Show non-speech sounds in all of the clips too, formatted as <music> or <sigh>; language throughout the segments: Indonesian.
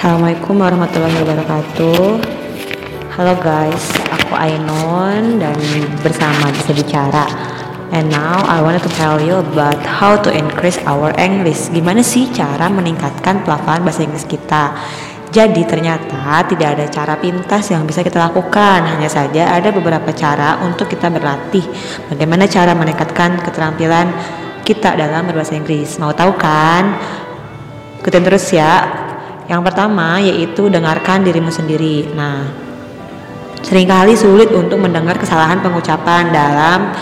Assalamualaikum warahmatullahi wabarakatuh. Halo guys, aku Ainon dan bersama bisa bicara. And now I wanted to tell you about how to increase our English. Gimana sih cara meningkatkan pelafalan bahasa Inggris kita? Jadi ternyata tidak ada cara pintas yang bisa kita lakukan. Hanya saja ada beberapa cara untuk kita berlatih Bagaimana cara meningkatkan keterampilan kita dalam berbahasa Inggris. Mau tahu kan? Ikutin terus ya yang pertama yaitu dengarkan dirimu sendiri. Nah, sering kali sulit untuk mendengar kesalahan pengucapan dalam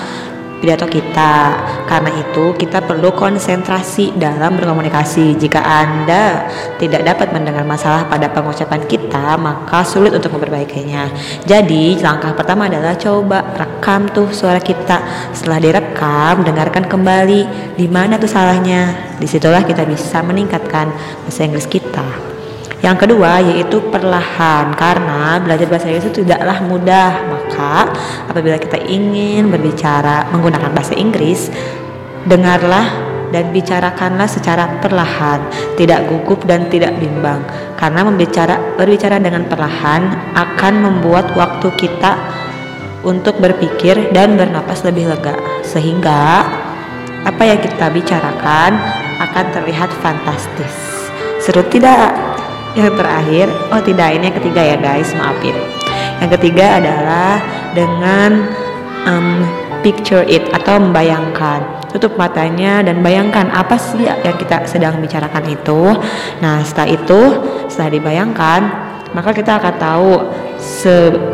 pidato kita. Karena itu, kita perlu konsentrasi dalam berkomunikasi. Jika Anda tidak dapat mendengar masalah pada pengucapan kita, maka sulit untuk memperbaikinya. Jadi, langkah pertama adalah coba rekam tuh suara kita. Setelah direkam, dengarkan kembali di mana tuh salahnya. Di situlah kita bisa meningkatkan bahasa Inggris kita. Yang kedua yaitu perlahan karena belajar bahasa Inggris itu tidaklah mudah. Maka apabila kita ingin berbicara menggunakan bahasa Inggris, dengarlah dan bicarakanlah secara perlahan, tidak gugup dan tidak bimbang. Karena membicara berbicara dengan perlahan akan membuat waktu kita untuk berpikir dan bernapas lebih lega sehingga apa yang kita bicarakan akan terlihat fantastis. Seru tidak? Yang terakhir oh tidak ini yang ketiga ya guys maafin yang ketiga adalah dengan um, picture it atau membayangkan. Tutup matanya dan bayangkan apa sih yang kita sedang bicarakan itu. Nah setelah itu setelah dibayangkan maka kita akan tahu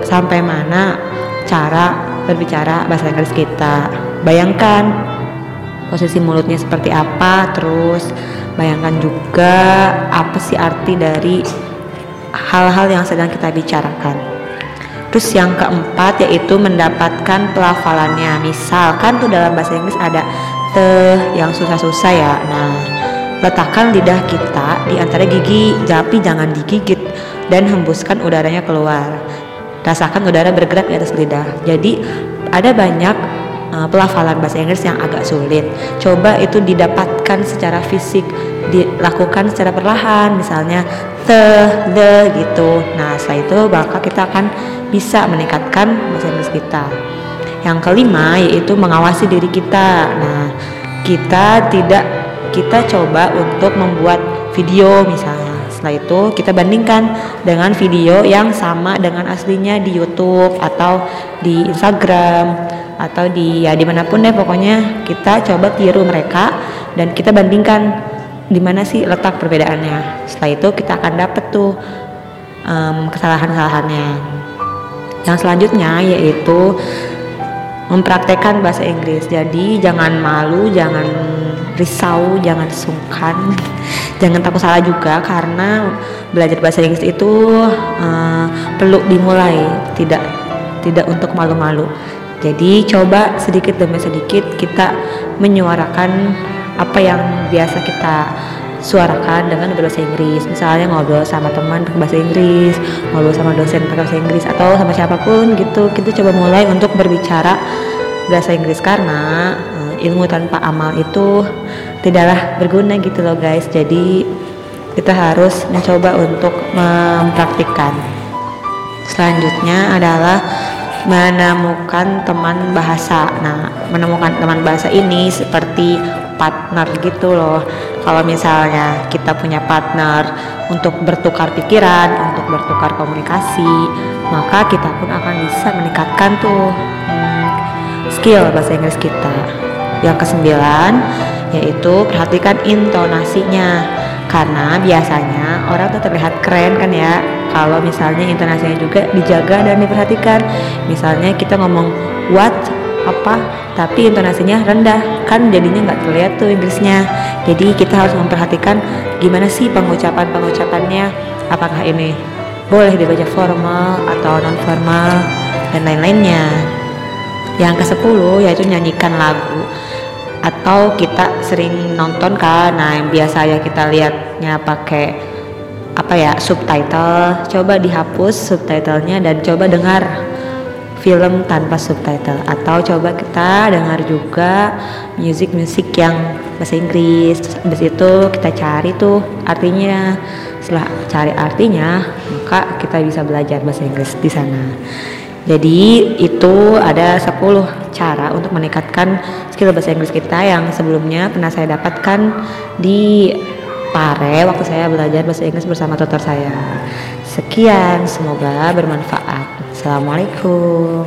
sampai mana cara berbicara bahasa Inggris kita. Bayangkan posisi mulutnya seperti apa terus bayangkan juga apa sih arti dari hal-hal yang sedang kita bicarakan. Terus yang keempat yaitu mendapatkan pelafalannya. Misalkan tuh dalam bahasa Inggris ada te yang susah-susah ya. Nah letakkan lidah kita di antara gigi tapi jangan digigit dan hembuskan udaranya keluar. Rasakan udara bergerak di atas lidah. Jadi ada banyak uh, pelafalan bahasa Inggris yang agak sulit. Coba itu didapatkan secara fisik, dilakukan secara perlahan, misalnya the, the gitu. Nah, setelah itu maka kita akan bisa meningkatkan bahasa Inggris kita. Yang kelima yaitu mengawasi diri kita. Nah, kita tidak kita coba untuk membuat video misalnya. Setelah itu kita bandingkan dengan video yang sama dengan aslinya di YouTube atau di Instagram atau di ya di mana pun deh pokoknya kita coba tiru mereka dan kita bandingkan di mana sih letak perbedaannya. Setelah itu kita akan dapet tuh um, kesalahan-kesalahannya. Yang selanjutnya yaitu mempraktekkan bahasa Inggris. Jadi jangan malu jangan risau jangan sungkan <laughs> jangan takut salah juga karena belajar bahasa Inggris itu uh, perlu dimulai tidak tidak untuk malu-malu jadi coba sedikit demi sedikit kita menyuarakan apa yang biasa kita suarakan dengan berbahasa Inggris. Misalnya ngobrol sama teman pakai bahasa Inggris, ngobrol sama dosen pakai bahasa Inggris atau sama siapa pun gitu. Kita coba mulai untuk berbicara bahasa Inggris karena uh, ilmu tanpa amal itu tidaklah berguna gitu loh guys. Jadi kita harus mencoba untuk mempraktikkan. Selanjutnya adalah menemukan teman bahasa. Nah, menemukan teman bahasa ini seperti partner gitu loh. Kalau misalnya kita punya partner untuk bertukar pikiran, untuk bertukar komunikasi, maka kita pun akan bisa meningkatkan tuh hmm, skill bahasa Inggris kita. Yang kesembilan yaitu perhatikan intonasinya karena biasanya orang tuh terlihat keren kan ya. Kalau misalnya intonasinya juga dijaga dan diperhatikan. Misalnya kita ngomong what apa tapi intonasinya rendah. Kan jadinya nggak terlihat tuh Inggrisnya. Jadi kita harus memperhatikan gimana sih pengucapan pengucapannya apakah ini boleh dibaca formal atau non formal dan lain-lainnya. Yang ke 10 yaitu nyanyikan lagu atau kita sering nonton kan? Nah yang biasa ya kita lihatnya pakai apa ya subtitle. Coba dihapus subtitlenya dan coba dengar film tanpa subtitle. Atau coba kita dengar juga musik-musik yang bahasa Inggris. Terus itu kita cari tuh artinya. Setelah cari artinya maka kita bisa belajar bahasa Inggris di sana. Jadi itu ada 10 cara untuk meningkatkan skill bahasa Inggris kita yang sebelumnya pernah saya dapatkan di Pare waktu saya belajar bahasa Inggris bersama tutor saya. Sekian, semoga bermanfaat. Assalamualaikum.